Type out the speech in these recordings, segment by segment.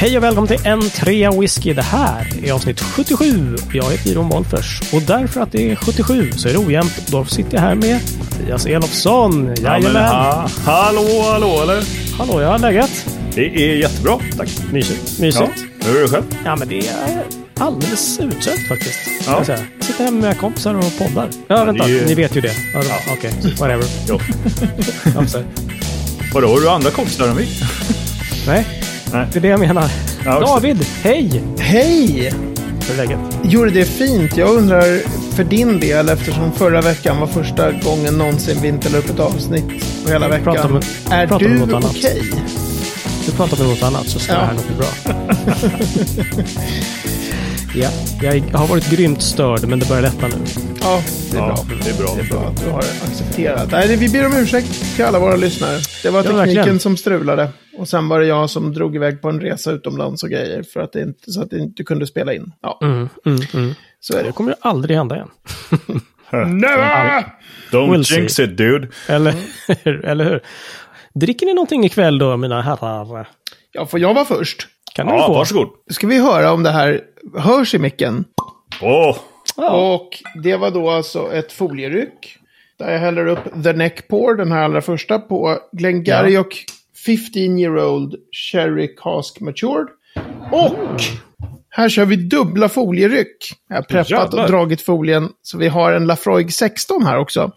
Hej och välkommen till en trea whisky. Det här är avsnitt 77. Jag heter Iron Wolfers och därför att det är 77 så är det ojämnt. Och då sitter jag här med Mattias Elofsson. Jajamän. Ja, ha, hallå, hallå eller? Hallå, ja, läget? Det är jättebra, tack. Mysigt. Mysigt. Ja, hur är det själv? Ja, men det är alldeles utsökt faktiskt. Ja. Ja. Säga. Sitter hemma med kompisar och poddar. Ja, vänta. det är ju- Ni vet ju det. Ja, Ja. Okej, whatever. Jo. Ja, Vadå, har du andra kompisar än vi? Nej, Nej. det är det jag menar. Ja. David, hej! Hej! Hur är läget? Jo, det är fint. Jag undrar för din del, eftersom förra veckan var första gången någonsin vi inte la upp ett avsnitt på hela pratar veckan. om- är du något okej? annat. Du pratar med något annat så ska Ja. det här nog bli bra. ja, jag har varit grymt störd men det börjar lätta nu. Ja, det är Ja, bra. det är bra. Det är bra att du har accepterat. Nej, vi ber om ursäkt till alla våra lyssnare. Det var Ja, tekniken verkligen. som strulade. Och sen var det jag som drog iväg på en resa utomlands och grejer. För att det inte, så att det inte kunde spela in. Ja, Mm, mm, mm. så är Det det. kommer ju aldrig hända igen. Never! Don't We'll jinx see. it dude. Eller, eller hur? Dricker ni någonting ikväll då, mina herrar? Ja, får jag vara först? Kan Ja, få? varsågod. Ska vi höra om det här hörs i micken? Åh, Ja. Och det var då alltså ett folieryck. Där jag häller upp The Neck Pour, den här allra första, på Glengarioch 15 year old Sherry Cask Matured. Och här kör vi dubbla folieryck. Jag har preppat Jävlar. och dragit folien. Så vi har en Lafroig 16 här också.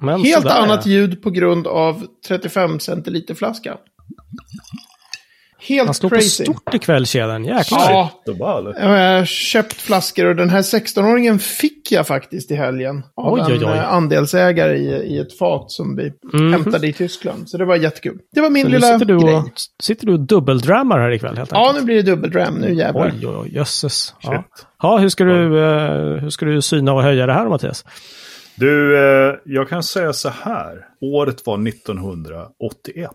Men Helt sådär, annat ljud på grund av 35 centiliter flaska. Helt Han står på crazy. stort ikväll, tjejen. Jäklar. Ja, köpt flaskor och den här 16-åringen fick jag faktiskt i helgen. Av Oj, oj, en oj. eh, andelsägare i, i ett fat som vi hämtade i Tyskland. Så det var jättekul. Det var min Så lilla sitter du, grej. och, sitter du och dubbeldrammar här ikväll helt Ja, enkelt? nu blir det dubbeldram. Nu jävlar. Oj, oj, oj, jösses. Ja. Ja, hur ska, du, eh, hur ska du syna och höja det här Mattias? Du, eh, jag kan säga så här. Året var 1981.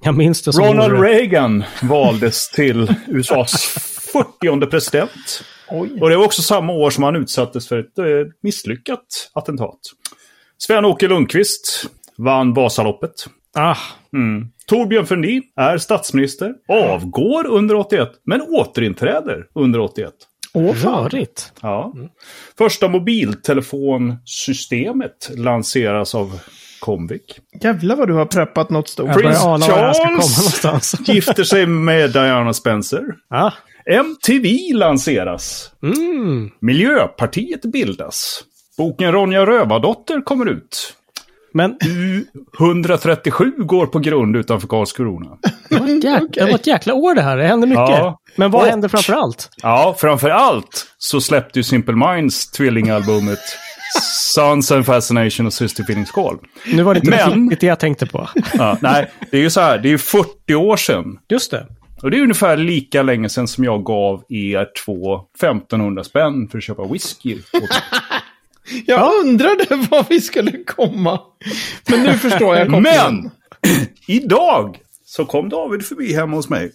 Jag minns det som Ronald vore- Reagan valdes till USAs 40 president. Oj. Och det var också samma år som han utsattes för ett eh, misslyckat attentat. Sven-Åke Lundqvist vann Vasaloppet. Ah, Torbjörn Fälldin är statsminister, avgår under 81, men återinträder under 81. Åh, rörigt. Ja. Första mobiltelefonsystemet lanseras av Comvik. Jävlar vad du har preppat något stort. Komma Charles någonstans. gifter sig med Diana Spencer. Ah, MTV lanseras. mm. Miljöpartiet bildas. Boken Ronja Rövardotter kommer ut. Men 137 går på grund utanför Karlskrona. det var, ett jäk- det var ett jäkla år det här. Det hände mycket. Ja. Men vad Och- hände framför allt? Ja, framför allt så släppte ju Simple Minds tvillingalbumet Sons and Fascination och Sister Feelings Call. Nu var det inte Men- det jag tänkte på. Ja, nej, det är ju så här, det är ju 40 år sedan. Just det. Och det är ungefär lika länge sedan som jag gav er två 1500 spänn för att köpa whisky. Jag undrade var vi skulle komma. Men nu förstår jag kopplingen. men! Idag så kom David förbi hemma hos mig.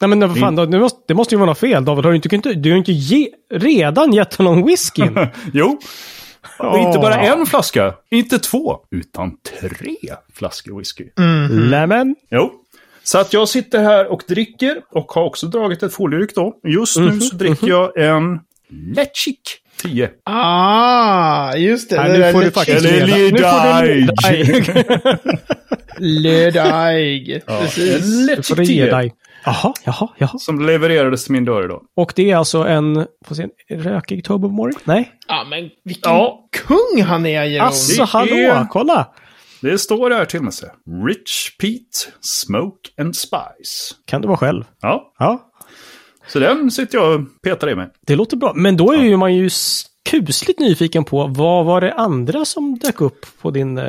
Nej men vad fan, då, nu måste, det måste ju vara något fel David. Har du inte, du har ju inte ge, redan gett honom whiskyn? Jo. Och inte bara en flaska, inte två, utan tre flaskor whisky. Nämen. Jo. Så att jag sitter här och dricker och har också dragit ett folieryck då. Just nu så dricker jag en Letchik 10. Ah, just det. Nej, det nu får du faktiskt. Nu får du. Ledaig. En Precis. Du Ge 10. dig. Jaha, jaha, jaha. Som levererades till min dörr idag. Och det är alltså en, får se, en rökig Tobermory? Nej? Ja, men vilken Ja. kung han är, Jeroen. Alltså Det hallå, är- kolla! Det står här till och med. Rich Pete, Smoke and Spice. Kan du vara själv? Ja, Ja, så den sitter jag och petar i mig. det låter bra. Men då är ju man ju kusligt nyfiken på vad var det andra som dök upp på din eh,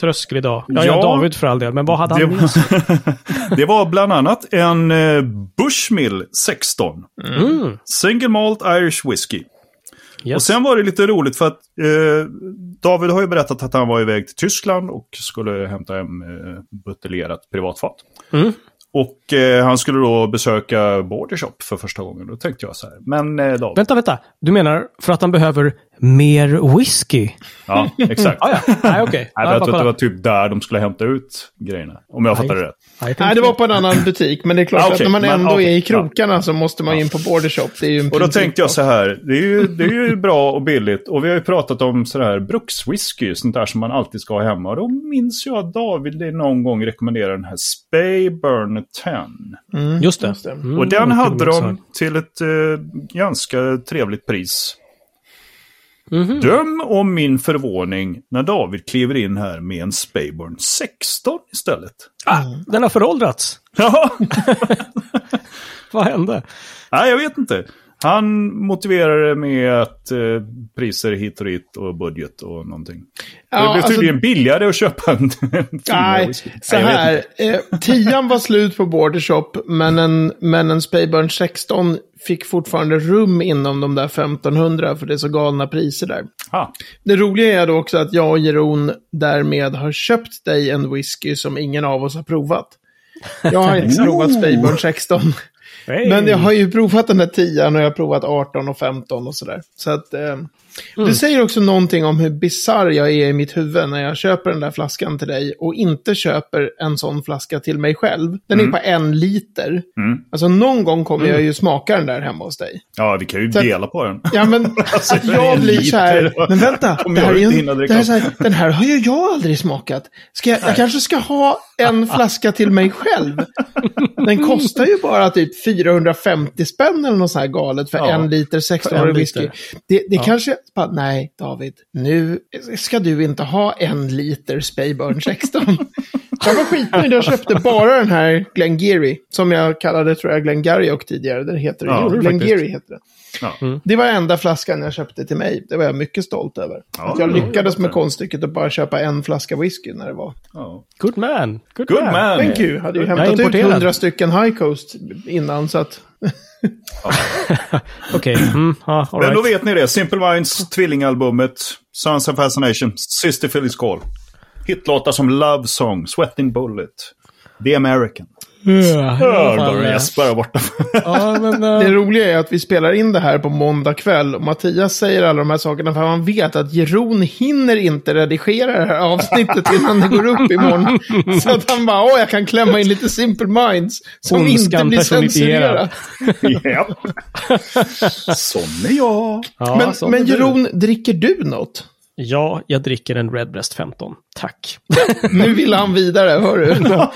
tröskel idag? Ja, ja. David för all del, men vad hade Det han var, det var bland annat en eh, Bushmill 16. Mm. Single Malt Irish Whiskey. Yes. Och sen var det lite roligt för att eh, David har ju berättat att han var iväg till Tyskland och skulle hämta hem eh, buteljerat privatfat. Mm. Och eh, han skulle då besöka Bordershop för första gången. Då tänkte jag så här, men eh, David. Vänta, vänta. Du menar för att han behöver mer whisky. Ja, exakt. Ah, ja. Nej, okej. Nej, Ja, jag bara tror att det var typ där de skulle hämta ut grejerna. Om jag fattar det rätt. Nej, jag det var på en annan butik. Men det är klart Ah, att okej. när man Men, ändå okej. är i krokarna så måste man in på Border Shop. Det är ju en Och då tänkte jag så här, det är, ju, det är ju bra och billigt. Och vi har ju pratat om sådär brukswhisky, sånt där som man alltid ska ha hemma. Och då minns jag att David någon gång rekommenderade den här Spayburn 10. Mm, Just det. Mm, Och den hade de till ett eh, ganska trevligt pris. Mhm. Döm om min förvåning när David kliver in här med en Spayburn 16 istället. Ah, den har föråldrats. Ja, Vad hände? nej jag vet inte. Han motiverar det med att eh, priser hit och dit och budget och någonting. Ja, det blev alltså- tydligen billigare att köpa en Nej, whisky. så här. Eh, tian var slut på Border Shop, men en, men en Spayburn 16 fick fortfarande rum inom de där 1500, för det är så galna priser där. Ah, Det roliga är då också att jag och Jeroen därmed har köpt dig en whisky som ingen av oss har provat. Jag har inte provat Spayburn 16. Hey. Men jag har ju provat den här 10 och jag har provat 18 och 15 och sådär. Så att... Eh, det säger också någonting om hur bizarr jag är i mitt huvud när jag köper den där flaskan till dig och inte köper en sån flaska till mig själv. Den är på en liter. Mm. Alltså någon gång kommer jag ju smaka den där hemma hos dig. Ja, vi kan ju Så- dela på den. Ja, men att jag blir så här, men vänta, det här är en, det här är här, den här har ju jag aldrig smakat. Ska jag, jag kanske ska ha en flaska till mig själv. Den kostar ju bara typ 450 spänn eller något så här galet för Ja, en liter 16 en liter. whisky. Det, det kanske, bara, nej David, nu ska du inte ha en liter Spayburn 16. Jag var skitnöjd, jag köpte bara den här Glengarry, som jag kallade, tror jag, Glengarry tidigare. Den heter Ja, är Glengarry heter den. Ja. Det var enda flaskan jag köpte till mig. Det var jag mycket stolt över. Ja, att jag ja, lyckades ja. med konststycket att bara köpa en flaska whisky när det var. Ja. Good man. Good, Good man. Thank you. Hade ju Jag hämtat ut hundra stycken High Coast innan så att... Okej, mm, ja, all Men då vet ni det. Simple Minds, tvillingalbumet, Sons of Fascination, Sister Philly's Call. Hitlåtar som Love Song, Sweating Bullet, The American. Ja, bara eh, Jesper där borta. Ja, men... eh, Det roliga är att vi spelar in det här på måndag kväll och Mattias säger alla de här sakerna för han vet att Jeroen hinner inte redigera det här avsnittet innan det går upp imorgon. Så att han bara, åh, jag kan klämma in lite Simple Minds som inte Ondskan blir personifierad. censurerat. ja. Sån är jag. ja, Men, men. Jeroen, dricker du något? Ja, jag dricker en Redbreast 15. Tack. Nu vill han vidare, hör du?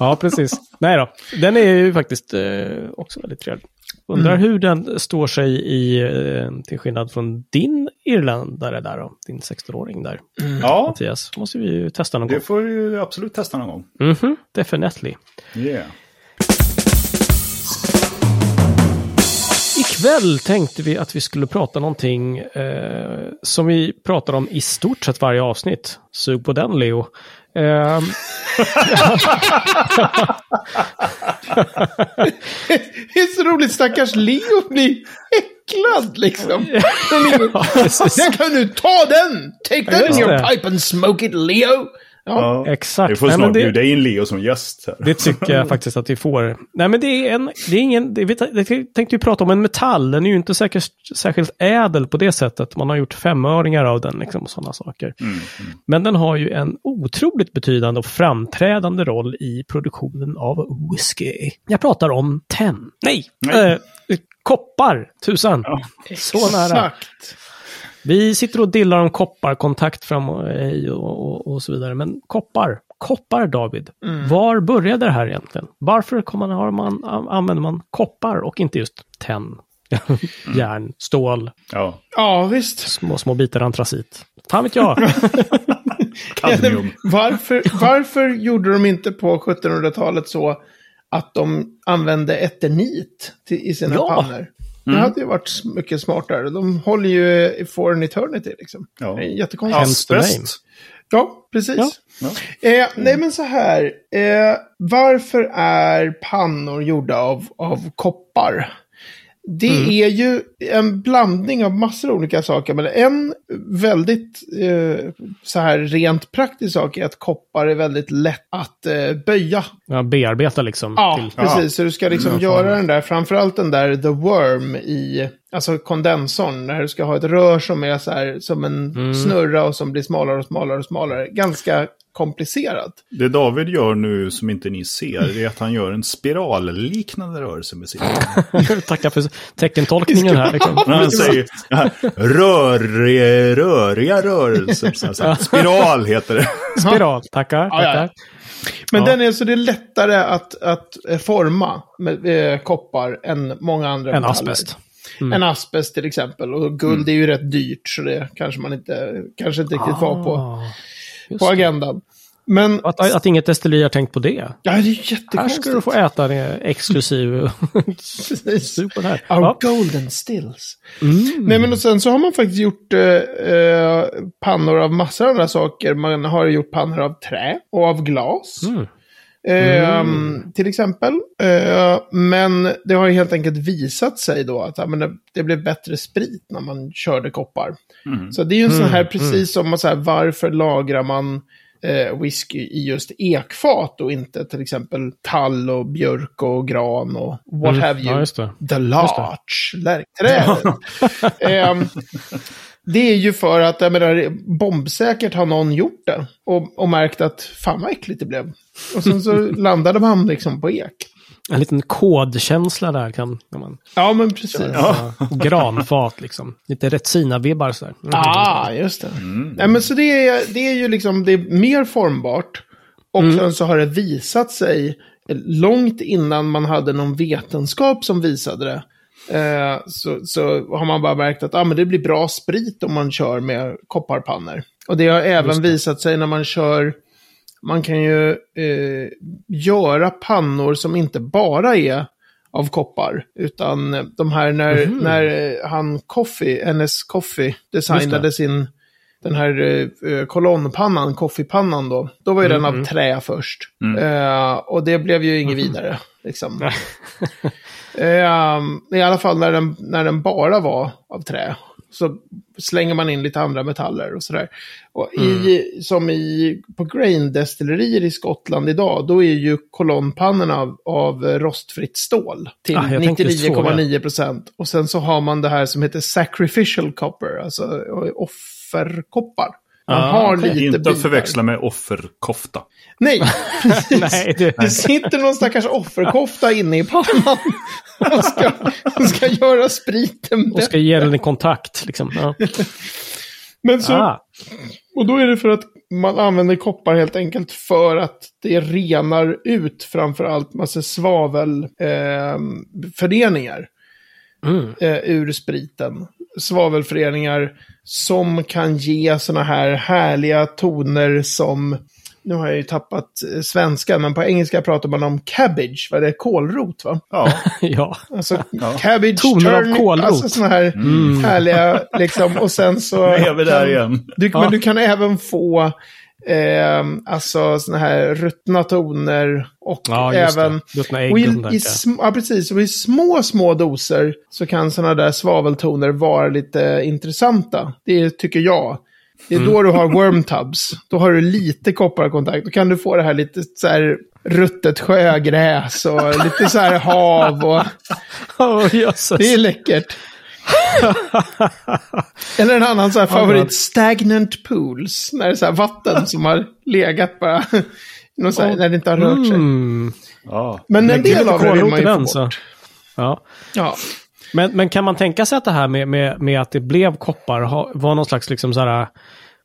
Ja, precis. Nej då. Den är ju faktiskt eh, också väldigt trevlig. Undrar hur den står sig i, eh, till skillnad från din irländare där då, din 16-åring där, Ja, Mattias. måste vi ju testa någon gång. det får vi ju absolut testa någon gång. Mhm, definitely. Yeah. Ikväll tänkte vi att vi skulle prata någonting eh, som vi pratar om i stort sett varje avsnitt. Sug på den, Leo. Eh, Det är så roligt, stackars Leo blir äcklad liksom. ja, kan du ta den! Take that in your pipe and smoke it, Leo! Ja. Ja. Exakt. Vi får Nej, snart det- bjuda in Leo som gäst. Här. Det tycker jag faktiskt att vi får. Nej, men det är, en, det är ingen... Det, vi tänkte vi prata om en metall. Den är ju inte säkert, särskilt ädel på det sättet. Man har gjort femöringar av den liksom, och sådana saker. Mm, Men den har ju en otroligt betydande och framträdande roll i produktionen av whisky. Jag pratar om tenn. Nej! Nej. Eh, koppar, tusan. Så nära. Exakt. Vi sitter och dillar om koppar, kontakt fram och och, och, och så vidare. Men koppar, koppar David. Var började det här egentligen? Varför kommer man, har man, an- använder man koppar och inte just tenn? Järn, stål, Ja, Ja, visst. små, små bitar antracit. Fan vet jag. kadmium. Varför, varför gjorde de inte på 1700-talet så att de använde eternit till, i sina Ja. pannor? Det hade ju varit mycket smartare. De håller ju for an eternity liksom. Ja. Det är jättekonstigt. Ja, precis. Ja. Ja. Eh, nej, men så här. Eh, varför är pannor gjorda av, av koppar? Det är ju en blandning av massor av olika saker. Men en väldigt eh, så här rent praktisk sak är att koppar är väldigt lätt att eh, böja. Ja, bearbeta liksom. Ja, till- precis. Så du ska liksom Mm, göra den där, framförallt den där The Worm i, alltså kondensorn, när du ska ha ett rör som är så här, som en Mm. snurra och som blir smalare och smalare och smalare. Ganska komplicerat. Det David gör nu som inte ni ser, är att han gör en spiralliknande rörelse med sin Tackar för teckentolkningen här. Liksom. Han säger rör, röriga rörelser. Så här, så här. Spiral heter det. Spiral, tackar. Ja, ja. tackar. Men Ja. den är så det är lättare att, att eh, forma med eh, koppar än många andra En asbest. Mm. En asbest till exempel. Och guld är ju rätt dyrt, så det kanske man inte, kanske inte riktigt var på, Ah, just på agendan. Men, Att, att inget destilleri har tänkt på det. ja, det är Här jättekonstigt. ska du få äta det exklusiv super här. Our Ja. golden stills. Mm. Nej, men och sen så har man faktiskt gjort eh, eh, pannor av massor av andra saker. Man har gjort pannor av trä och av glas. Mm. Ehm, till exempel. Eh, men det har ju helt enkelt visat sig då att ja, men det, det blev bättre sprit när man körde koppar. Mm. Så det är ju en sån här, Mm, precis som man så här, varför lagrar man eh, whisky i just ekfat och inte till exempel tall och björk och gran och what Mm. have you. Ja, just det. The Larch, lärkträdet. Ehm, det är ju för att, jag menar, bombsäkert har någon gjort det. Och, och märkt att fan vad äckligt det blev. Och sen så landade man liksom på ek. En liten kodkänsla där kan kan man... Ja, men precis. Ja. Granfat liksom. Lite Retsina-vibbar sådär. Mm. Ah, just det. Mm. Nej, men så det är, det är ju liksom, det är mer formbart. Och Mm. sen så har det visat sig, långt innan man hade någon vetenskap som visade det, eh, så, så har man bara märkt att ah, men det blir bra sprit om man kör med kopparpannor. Och det har även visat sig när man kör, man kan ju eh, göra pannor som inte bara är av koppar. Utan de här när, Mhm. när eh, han Coffee, NS Coffee, designade sin, den här eh, kolonnpannan, koffepannan då. Då var ju den av trä först. Eh, och det blev ju inget vidare. Liksom. Nej. Eh, I alla fall när den, när den bara var av trä. Så slänger man in lite andra metaller och sådär. Och i, som i, på grain-destillerier i Skottland idag, då är ju kolonnpannorna av, av rostfritt stål till Ah, jag tänkte just fråga. 99,9 procent. Och sen så har man det här som heter sacrificial copper, alltså offerkoppar. Man Ah, har lite Inte bitar. att förväxla med offerkofta. Nej, precis. Nej, det- det sitter någon stackars offerkofta inne i pannan. Och ska, och ska göra spriten Och ska ge den en kontakt liksom. Ja. Men så, Ah. och då är det för att man använder koppar helt enkelt för att det renar ut framförallt massa svavelföreningar eh, Mm. eh, ur spriten. Svavelföreningar som kan ge sådana här härliga toner som, nu har jag ju tappat eh, svenska, men på engelska pratar man om cabbage, vad är det, kålrot va? Ja, ja. Alltså cabbage, Toner av turnip, kålrot. alltså sådana här härliga, liksom, och sen så... nu är vi där igen. Du, Ja. Men du kan även få eh, alltså såna här ruttna toner och Ja, även... Ruttna ägg Och i, i, ja, precis. Och i små, små doser så kan sådana där svaveltoner vara lite intressanta. Det tycker jag. Det är Mm. då du har wormtubs. Då har du lite kopparkontakt. Då kan du få det här lite så här ruttet sjögräs och lite så här hav. Och, jösses. det är läckert. Eller en annan så här favorit, stagnant pools. När det är så här vatten som har legat bara. Så här, när det inte har rört sig. Mm. Ja. Men en del av det vill man ju få den, bort. så. Ja. Ja. Men, men kan man tänka sig att det här med, med, med att det blev koppar var någon slags liksom så här,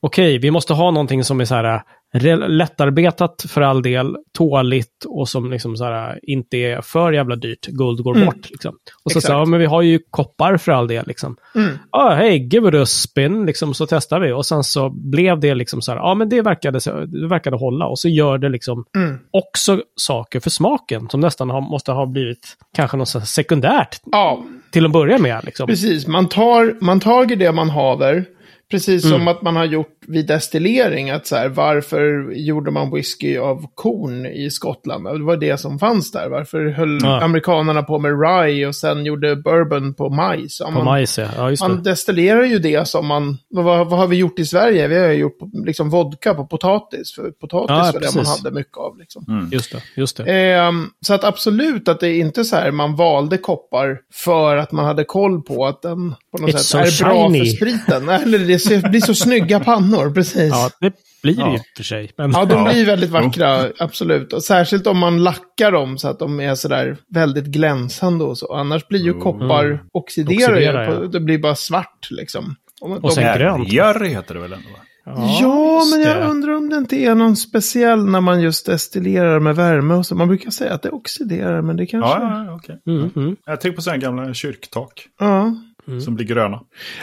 okej, vi måste ha någonting som är så här re- lättarbetat för all del, tåligt och som liksom så här inte är för jävla dyrt. Guld går Mm. bort liksom. Och så Exakt. ja, men vi har ju koppar för all del liksom. Mm. Ja, hej, give it a spin, liksom, så testar vi. Och sen så blev det liksom så här, ja men det verkade, så- det verkade hålla. Och så gör det liksom Mm. också saker för smaken som nästan har, måste ha blivit kanske något så sekundärt ja, till att börja med. Liksom. precis. Man tar, man tar det man haver. Precis som att man har gjort vid destillering. Att så här, varför gjorde man whisky av korn i Skottland? Det var det som fanns där. Varför höll Ja. amerikanerna på med rye och sen gjorde bourbon på majs? Ja, På man, majs, ja. ja. Just man det. destillerar ju det som man... Vad, vad har vi gjort i Sverige? Vi har ju gjort liksom vodka på potatis. För potatis Ja, var det man hade mycket av. Liksom. Just det. Just det. Ehm, så att absolut att det är inte så här man valde koppar för att man hade koll på att den på något It's sätt so är bra shiny. för spriten. Eller det ser, blir så snygga pannor, precis. Ja, Ja. det blir det Ja. ju för sig. Men, de Ja. blir väldigt vackra, absolut. Och särskilt om man lackar dem så att de är sådär väldigt glänsande och så. Annars blir ju koppar oxiderar ju. Oxiderar, På, ja. det blir bara svart liksom. Om- de- Och sen grönt. Järr heter det väl ändå? Va? Ja, men jag det. undrar om det inte är någon speciell när man just destillerar med värme och så. Man brukar säga att det oxiderar, men det kanske... Ja, Ja. ja, ja, okej. Mm, mm. Jag tänker på sådana gamla kyrktak ja. Som blir gröna.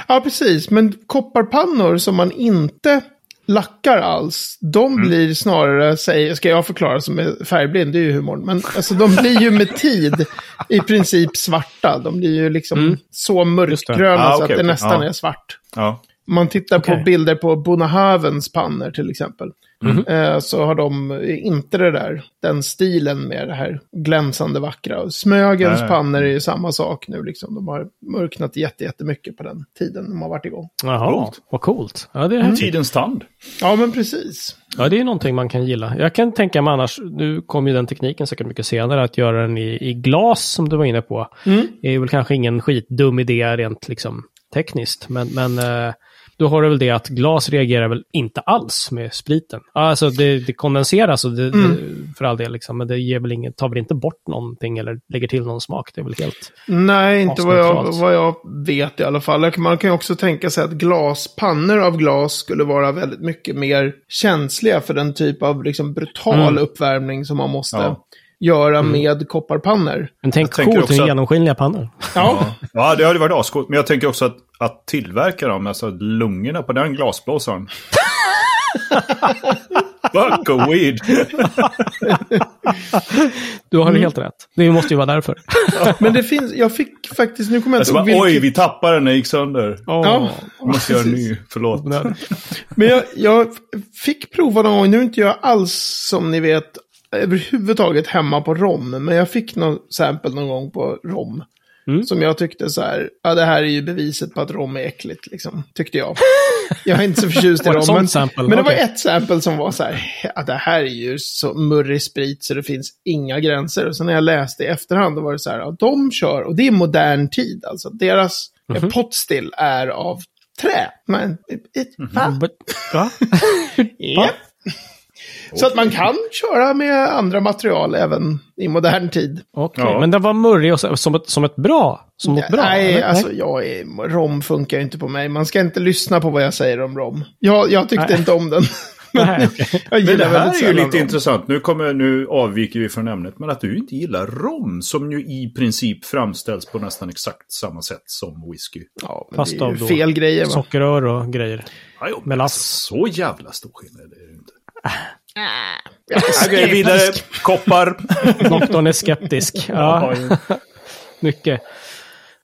Ja, precis. Men kopparpannor som man inte lackar alls, de Mm. blir snarare, säg, ska jag förklara som är färgblind, det är ju humorn, men alltså de blir ju med tid i princip svarta. De blir ju liksom så mörkgröna Ah, så att det okej. nästan Ja. är svart. Om man tittar Okej. på bilder på Bonahavens pannor till exempel. Eh, Så har de inte det där, den stilen med det här glänsande vackra. Smögens Nej. pannor är ju samma sak nu. Liksom. De har mörknat jätte, jättemycket på den tiden de har varit igång. Jaha, Coolt. vad coolt. Ja, det är häftigt. Tidens tand. Ja, men precis. Ja, det är någonting man kan gilla. Jag kan tänka mig annars, nu kommer ju den tekniken säkert mycket senare, att göra den i, i glas som du var inne på. Mm. är väl kanske ingen skitdum idé rent liksom tekniskt. Men, men eh, då har du väl det att glas reagerar väl inte alls med spriten. Alltså det, det kondenseras och det, Mm. det, för all del, liksom, men det ger väl inget, tar väl inte bort någonting eller lägger till någon smak. Det är väl helt... Nej, inte vad jag, vad jag vet i alla fall. Man kan ju också tänka sig att glaspannor av glas skulle vara väldigt mycket mer känsliga för den typ av liksom brutal Mm. uppvärmning som man måste Ja. Göra med kopparpannor. Men tänk coolt med att- genomskinliga pannor. Ja, Ja, det hade varit ascoolt. Men jag tänker också att, att tillverka dem, alltså lungorna på den glasblåsaren. Fuck a weed. Du har Mm. helt rätt. Det måste ju vara därför. men det finns, jag fick faktiskt, nu kommer jag inte ihåg oj, vilket- vi tappade den, den gick sönder. Ja, Vi måste göra en ny, förlåt. Men jag, jag fick prova någon gång, nu är inte jag alls som ni vet överhuvudtaget hemma på rom, men jag fick någon sample någon gång på rom. Mm. Som jag tyckte så här, ja det här är ju beviset på att rom är äckligt, liksom, tyckte jag. Jag är inte så förtjust i Var rom, men, sample? men det var Okej. ett sample som var så här, ja det här är ju så murrig sprit så det finns inga gränser. Och så när jag läste i efterhand, då var det så här, ja de kör, och det är modern tid, alltså deras mm Mhm. potstill är av trä. Men, it, va? But, va? Ja. Så att man kan köra med andra material även i modern tid. Okej, Ja. men den var murrig och så, som, ett, som ett bra? Som något bra? Nej, eller? alltså jag är, rom funkar ju inte på mig. Man ska inte lyssna på vad jag säger om rom. Jag, jag tyckte Nej. inte om den. Nej, okej. jag Men det här är ju lite rom. intressant. Nu, kommer, nu avviker vi från ämnet. Men att du inte gillar rom, som ju i princip framställs på nästan exakt samma sätt som whisky. Ja, men Fast det är ju fel grejer va? Sockerrör och grejer. Ja, jo, Med lass. alltså, Så jävla stor skillnad är det inte. Jag är Okej, vidare. Koppar. Doktorn är skeptisk. Ja, mycket.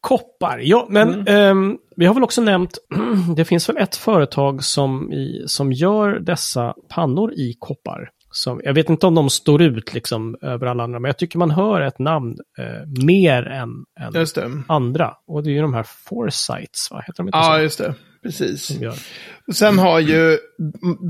Koppar, ja, men ehm, vi har väl också nämnt, det finns väl ett företag som, i, som gör dessa pannor i koppar. Som, jag vet inte om de står ut liksom över alla andra, men jag tycker man hör ett namn eh, mer än, än andra. Och det är ju de här Foresights, va? Heter de inte Ja, så? just det. Precis. Gör. Sen har ju,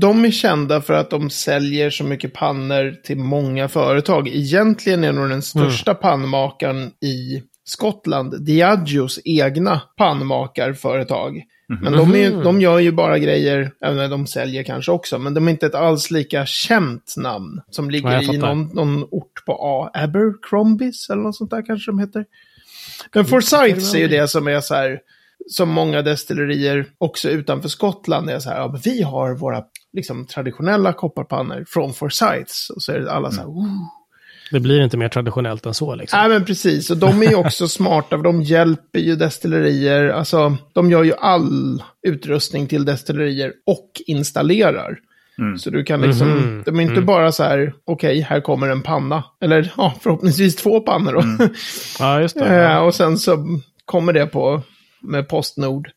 de är kända för att de säljer så mycket pannor till många företag. Egentligen är nog den största pannmakaren i Skottland Diageos egna pannmakarföretag. Men de, ju- de gör ju bara grejer, även om de säljer kanske också, men de är inte ett alls lika känt namn som ligger Ja, i någon, någon ort på A. Abercrombies eller något sånt där kanske de heter. Men Forsyths är ju det som är så här, som många destillerier också utanför Skottland är så här, ja, men vi har våra liksom, traditionella kopparpannor från Forsyths. Och så är det alla så här, Mm. "Ooh." Det blir inte mer traditionellt än så liksom. Nej men precis, och de är ju också smarta, för de hjälper ju destillerier, alltså de gör ju all utrustning till destillerier och installerar. Så du kan liksom, Mhm. de är inte bara så här, okej, här kommer en panna. Eller ja, förhoppningsvis två pannor då. Ja, just det. Eh, Ja. och sen så kommer det på med Postnord.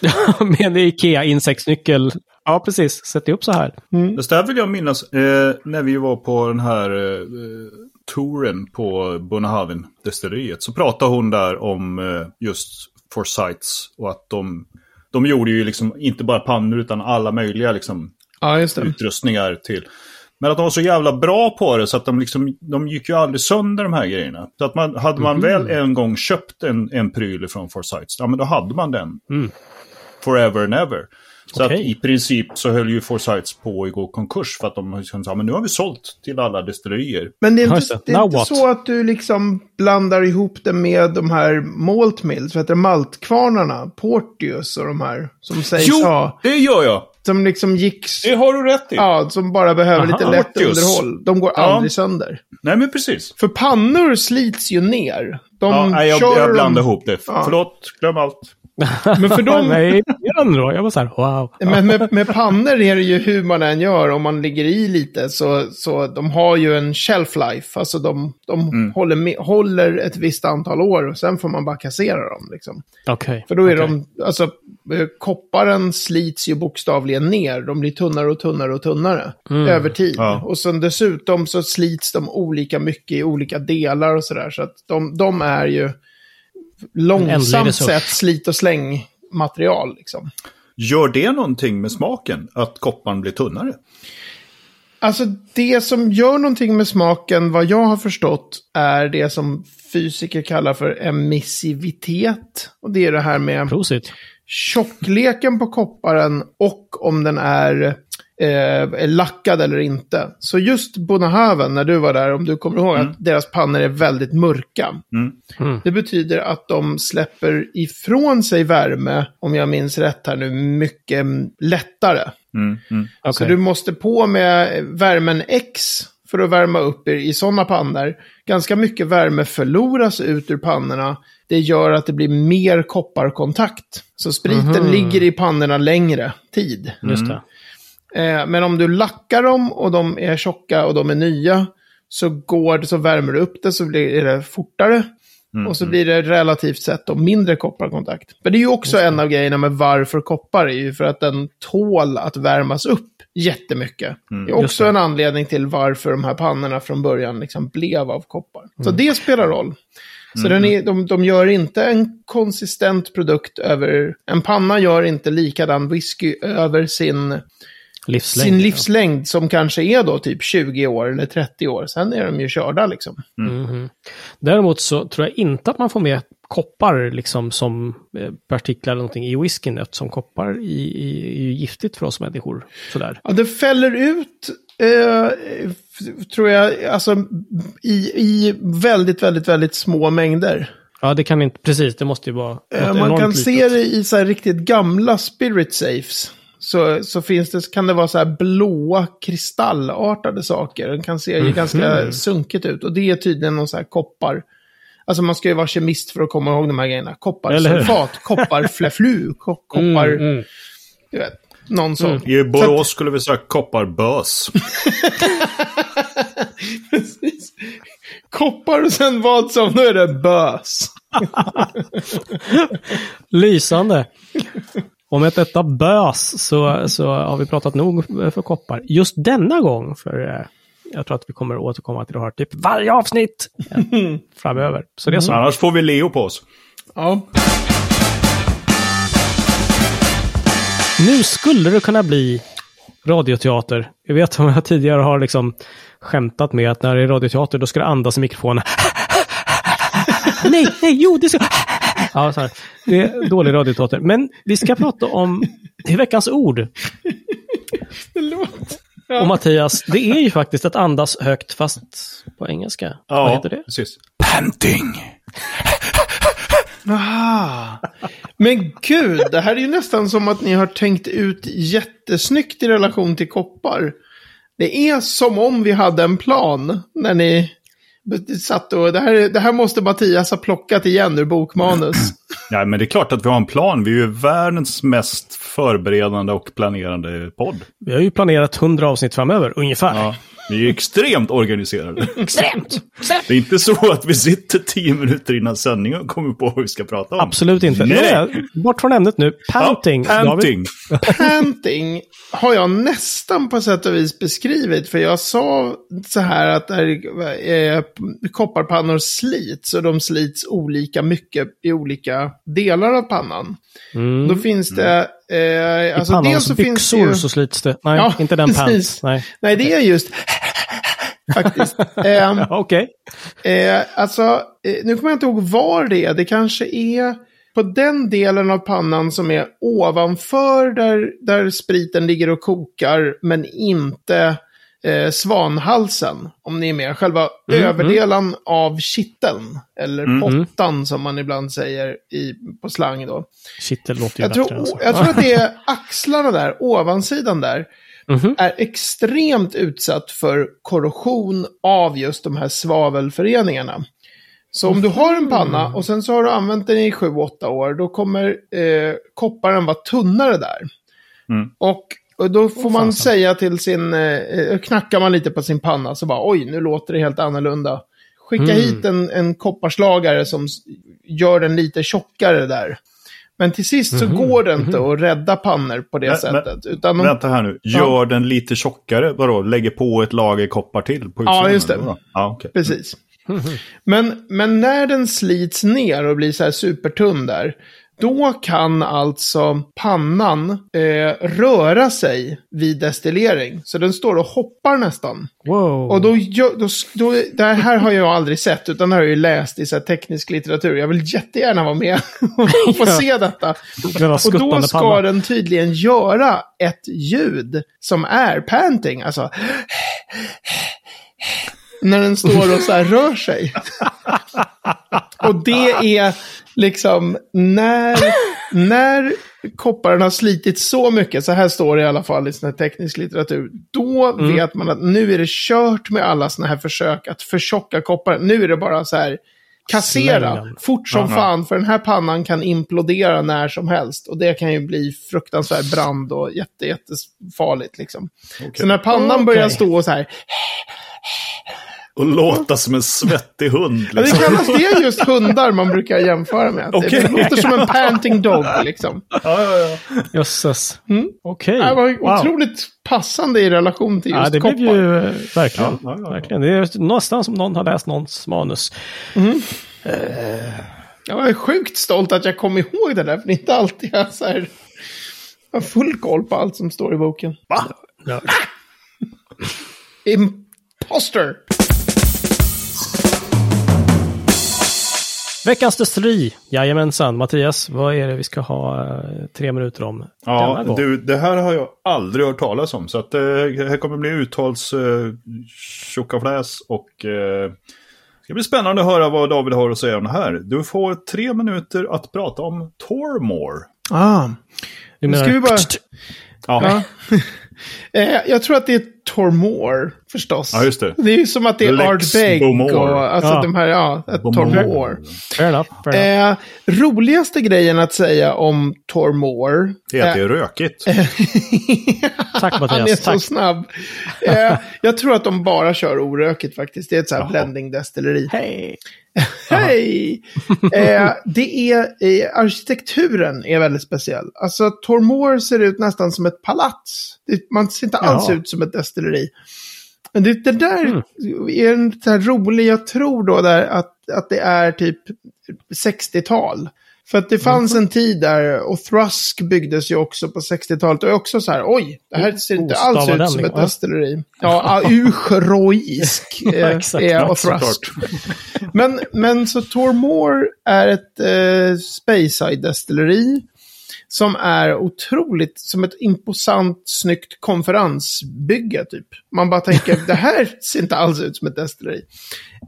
Med en Ikea-insektsnyckel. Ja, precis. Sätt upp så här. Mm. Det där vill jag minnas eh, när vi var på den här eh, touren på Bonnehaven destilleriet. Så pratade hon där om eh, just Forsyths och att de, de gjorde ju liksom inte bara pannor utan alla möjliga liksom, ja, utrustningar till. Men att de var så jävla bra på det så att de, liksom, de gick ju aldrig sönder de här grejerna. Så att man, hade man mm. väl en gång köpt en, en pryl från Forsyths, ja men då hade man den. Mm. Forever and ever. Så okay. att i princip så höll ju Forsyths på att gå konkurs för att de liksom sa men nu har vi sålt till alla destillerier. Men det är inte, det är inte så att du liksom blandar ihop det med de här malt mills, vad heter det, maltkvarnarna, Portius och de här som sägs jo, ha. det gör jag! Som liksom gick... Det har du rätt i. Ja, som bara behöver Aha, lite lätt Portius. underhåll. De går ja. aldrig sönder. Nej, men precis. För pannor slits ju ner. De ja, nej, jag, jag blandar ihop det. Ja. Förlåt, glöm allt. Men för dem... Nej, då. Jag var så här, wow. Men med, med pannor är det ju hur man än gör, om man ligger i lite, så, så de har ju en shelf life. Alltså de, de mm. håller, med, håller ett visst antal år och sen får man bara kassera dem. Liksom. Okay. För då är okay. de, alltså eh, kopparen slits ju bokstavligen ner. De blir tunnare och tunnare och tunnare mm. över tid. Ja. Och sen dessutom så slits de olika mycket i olika delar och sådär. Så att de, de är ju långsamt sett slit och släng material. Liksom. Gör det någonting med smaken, att kopparn blir tunnare? Alltså det som gör någonting med smaken, vad jag har förstått, är det som fysiker kallar för emissivitet. Och det är det här med Prosit. tjockleken på kopparen och om den är eh, lackad eller inte. Så just Bonahaven, när du var där, om du kommer ihåg mm. att deras pannor är väldigt mörka. Mm. Mm. Det betyder att de släpper ifrån sig värme, om jag minns rätt här nu, mycket lättare. Mm. Mm. Okay. Så du måste på med värmen X för att värma upp er i sådana pannor. Ganska mycket värme förloras ut ur pannorna. Det gör att det blir mer kopparkontakt. Så spriten mm ligger i pannorna längre tid. Just det. Eh, men om du lackar dem och de är tjocka och de är nya så går det, så värmer du upp det så blir det fortare. Mm. Och så mm. blir det relativt sett då mindre kopparkontakt. Men det är ju också en av grejerna med varför koppar är ju för att den tål att värmas upp jättemycket. Mm, det är också en anledning till varför de här pannorna från början liksom blev av koppar. Mm. Så det spelar roll. Så den är, de, de gör inte en konsistent produkt över... En panna gör inte likadan whisky över sin livslängd, sin livslängd ja. som kanske är då typ 20 år eller 30 år. Sen är de ju körda liksom. Mm. Mm. Däremot så tror jag inte att man får med koppar liksom som eh, partiklar eller någonting i whiskyn eftersom koppar är, är, är giftigt för oss människor. Sådär. Ja, det fäller ut eh, tror jag, alltså i, i väldigt, väldigt, väldigt små mängder. Ja, det kan inte, precis, det måste ju vara eh, Man kan litet. se det i så här riktigt gamla spirit safes så, så finns det, kan det vara så här blåa kristallartade saker. Den kan se mm -hmm. ganska sunkigt ut. Och det är tydligen någon så här koppar. Alltså man ska ju vara kemist för att komma ihåg de här grejerna. Kopparsulfat, kopparfleflu, koppar... Mm, mm. Du vet, någon sån. Mm. I Borås skulle vi säga kopparbös. Precis. Koppar och sen vad som, nu är det bös. Lysande. Och med detta bös så, så har vi pratat nog för koppar. Just denna gång, för eh, jag tror att vi kommer återkomma till det här typ varje avsnitt framöver. Så det är så. Mm. Annars får vi Leo på oss. Ja. Nu skulle det kunna bli radioteater. Jag vet att jag tidigare har liksom skämtat med att när det är radioteater då ska det andas i mikrofonen. nej, nej, jo, det ska... Ja, så här. Det är dålig radioteater. Men vi ska prata om det veckans ord. Ja. Och Mattias, det är ju faktiskt att andas högt fast på engelska. Ja, Vad heter det? precis. Panting. Ah. Men gud, det här är ju nästan som att ni har tänkt ut jättesnyggt i relation till koppar. Det är som om vi hade en plan när ni satt och, det här, det här måste Mattias ha plockat igen ur bokmanus. Nej, men det är klart att vi har en plan. Vi är ju världens mest förberedande och planerande podd. Vi har ju planerat 100 avsnitt framöver, ungefär. Ja, vi är extremt organiserade. Extremt! Det är inte så att vi sitter tio minuter innan sändningen och kommer på vad vi ska prata om. Absolut inte. Nej. Nej. Bort från ämnet nu. Panting. Ja, panting. Panting har jag nästan på sätt och vis beskrivit. För jag sa så här att där, eh, kopparpannor slits och de slits olika mycket i olika delar av pannan. Mm. Då finns det... Eh, I alltså pannans dels så finns det byxor ju... så slits det. Nej, Ja, inte den precis. pants. Nej. Nej, det är just... Faktiskt. Ja, Okej. Eh, alltså, eh, nu kommer jag inte ihåg var det är. Det kanske är på den delen av pannan som är ovanför där, där spriten ligger och kokar, men inte eh, svanhalsen. Om ni är med. Själva Mm, överdelen av kitteln, eller Mm. pottan som man ibland säger i, på slang då. Kittel låter ju Jag bättre. tror, än så. jag tror att det är axlarna där, ovansidan där, Mhm. är extremt utsatt för korrosion av just de här svavelföreningarna. Så om du har en panna och sen så har du använt den i 7-8 år, då kommer eh, kopparen vara tunnare där. Mm. Och, och då får man fasen. säga till sin, eh, knackar man lite på sin panna så bara oj, nu låter det helt annorlunda. Skicka Mm. hit en, en kopparslagare som gör den lite tjockare där. Men till sist så Mhm, går det inte att rädda pannor på det Men- sättet. Utan de, Vänta här nu. Gör den lite tjockare? Vadå? Lägger på ett lager koppar till på? Ja, just det. Ja, okej. Precis. Men, men när den slits ner och blir så här supertunn där, då kan alltså pannan eh, röra sig vid destillering. Så den står och hoppar nästan. Wow. Och då, då, då, det här har jag aldrig sett, utan det har jag ju läst i så här teknisk litteratur. Jag vill jättegärna vara med och få se detta. Och då ska panna. den tydligen göra ett ljud som är panting. Alltså... När den står och så här rör sig. och det är liksom när, när kopparen har slitit så mycket, så här står det i alla fall i sån här teknisk litteratur, då Mm. vet man att nu är det kört med alla såna här försök att förtjocka kopparen. Nu är det bara så här, kassera fort som Aha. fan, för den här pannan kan implodera när som helst. Och det kan ju bli fruktansvärd brand och jätte, jättefarligt liksom. Så när pannan Okej. börjar stå och så här, Och låta som en svettig hund. Ja, det Liksom. kallas det just hundar man brukar jämföra med. Det- Okej. Det låter som en panting dog liksom. Ja, ja, ja. Jösses. Mm. Okej. Det var Wow. otroligt passande i relation till just Ja, det koppar. blev ju verkligen. Ja, ja, ja. verkligen. Det är nästan som någon har läst någons manus. Jag var sjukt stolt att jag kom ihåg det där, för det är inte alltid jag så här, har full koll på allt som står i boken. Ja. Imposter! Veckans destilleri. Jajamensan. Mattias, vad är det vi ska ha eh, tre minuter om Ja, du, det här har jag aldrig hört talas om. Så att, eh, det här kommer bli uttals eh, tjockafläs och eh, det ska bli spännande att höra vad David har att säga om det här. Du får tre minuter att prata om Tormore. Ah, Du nu ska vi bara... Ja, Ja. Eh, jag tror att det är Tormore, förstås. Ja, just det. Det är ju som att det är Lex Art Beg och alltså Ja. de här, ja. Tormore. Fair enough. Fair enough. Eh, roligaste grejen att säga om Tormore. det är att det är rökigt. Tack Han är Mattias. så Tack. snabb. Eh, jag tror att de bara kör orökigt faktiskt. Det är ett så här Jaha. blending destilleri. Hej! Hej! eh, det är, eh, arkitekturen är väldigt speciell. Alltså Tormore ser ut nästan som ett palats. Det, man ser inte alls Ja. ut som ett destilleri. Men det, det där Mm. är en så här rolig, jag tror då där att, att det är typ 60-tal. För att det fanns Mm. en tid där, och Thrusk byggdes ju också på 60-talet. Och också så här, oj, det här ser inte alls Ostava ut den, som ett liksom. destilleri. Ja, uschroisk eh, är och Thrusk. Men, men så Tormore är ett eh, Speyside-destilleri som är otroligt, som ett imposant, snyggt konferensbygge typ. Man bara tänker, det här ser inte alls ut som ett destilleri.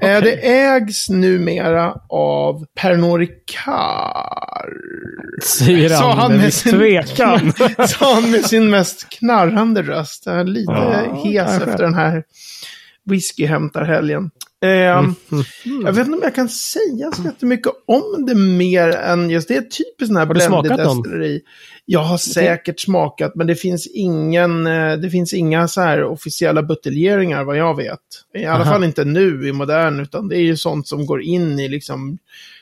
Eh, det ägs numera av Pernod Ricard. Säger Sa han, han med med sin- tvekan. Sa han med sin mest knarrande röst. Lite Ja, hes kanske. efter den här whiskyhämtarhelgen. Eh, Jag vet inte om jag kan säga så jättemycket om det mer än just det. är typiskt sån här dem? destilleri. Jag har säkert smakat, men det finns ingen, eh, det finns inga så här officiella buteljeringar vad jag vet. I alla Aha. fall inte nu i modern, utan det är ju sånt som går in i liksom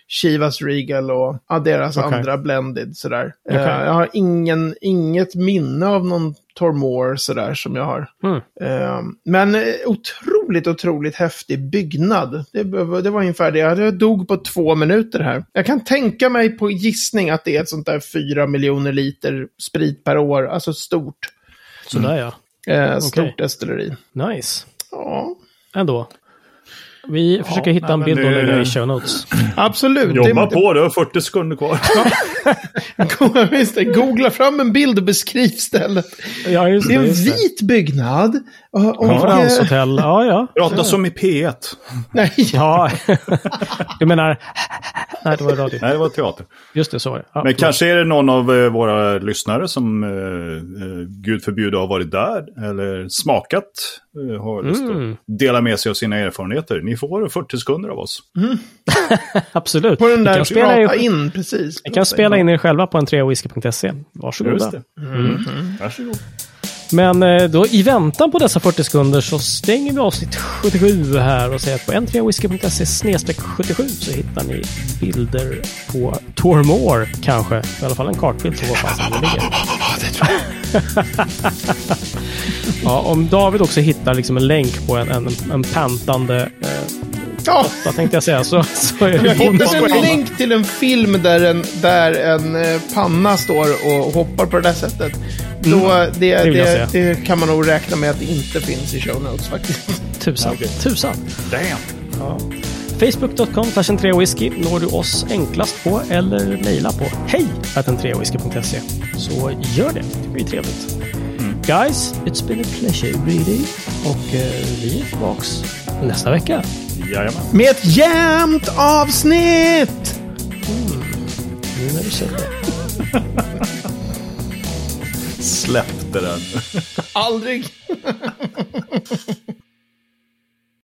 Chivas Regal och ja, deras Okej. andra blended sådär. Okej. Eh, jag har ingen, inget minne av någon Tormore sådär som jag har. Mm. Eh, men eh, otroligt, otroligt häftig byggnad. Det, det var ungefär det. Jag dog på två minuter här. Jag kan tänka mig på gissning att det är ett sånt där fyra miljoner liter sprit per år. Alltså stort. Sådär ja. Eh, stort Okej. destilleri. Nice. Ja, ändå. Vi försöker hitta nej, en bild och lägga i show notes. absolut. Jobba det, på, du har 40 sekunder kvar. det. Googla fram en bild och beskriv stället. Ja, just Det är det. en Just det. vit byggnad. Konferenshotell. Ja, ja. Prata som i P1. nej, Ja. du menar... Nej, det var radio. Nej, det var teater. Just det, så var det. Ja, Men kanske är det någon av eh, våra lyssnare som, eh, eh, gud förbjude, har varit där eller smakat. Eh, har lust Mm. att dela med sig av sina erfarenheter. Ni får 40 sekunder av oss. Absolut. på den där kan spela, rata in, in, precis. ni kan spela in er själva på en 3whisky.se. Varsågoda. Det. Mm. Varsågod. Men eh, då i väntan på dessa 40 sekunder så stänger vi avsnitt 77 här och säger att på n3whisky.se snedstreck 77 så hittar ni bilder på Tormore kanske. I alla fall en kartbild på var fasen det ligger. Ja, det tror jag. Ja, om David också hittar liksom en länk på en, en, en pantande eh, Ja, vad tänkte jag säga så, så är jag det hittade en länk till en film där en, där en eh, panna står och hoppar på det där sättet. Då, det, Mm. det det, säga. det kan man nog räkna med att det inte finns i show notes faktiskt. Tusan. Okej. Tusan. Damn. Ja. Facebook.com slash 3whisky når du oss enklast på eller mejla på hej 3whisky.se. Så gör det, det blir trevligt. Guys, it's been a pleasure really. Och eh, vi är tillbaks nästa vecka. Jajamän. Med ett jämnt avsnitt! Nu när du säger det. Släpp det där. Aldrig.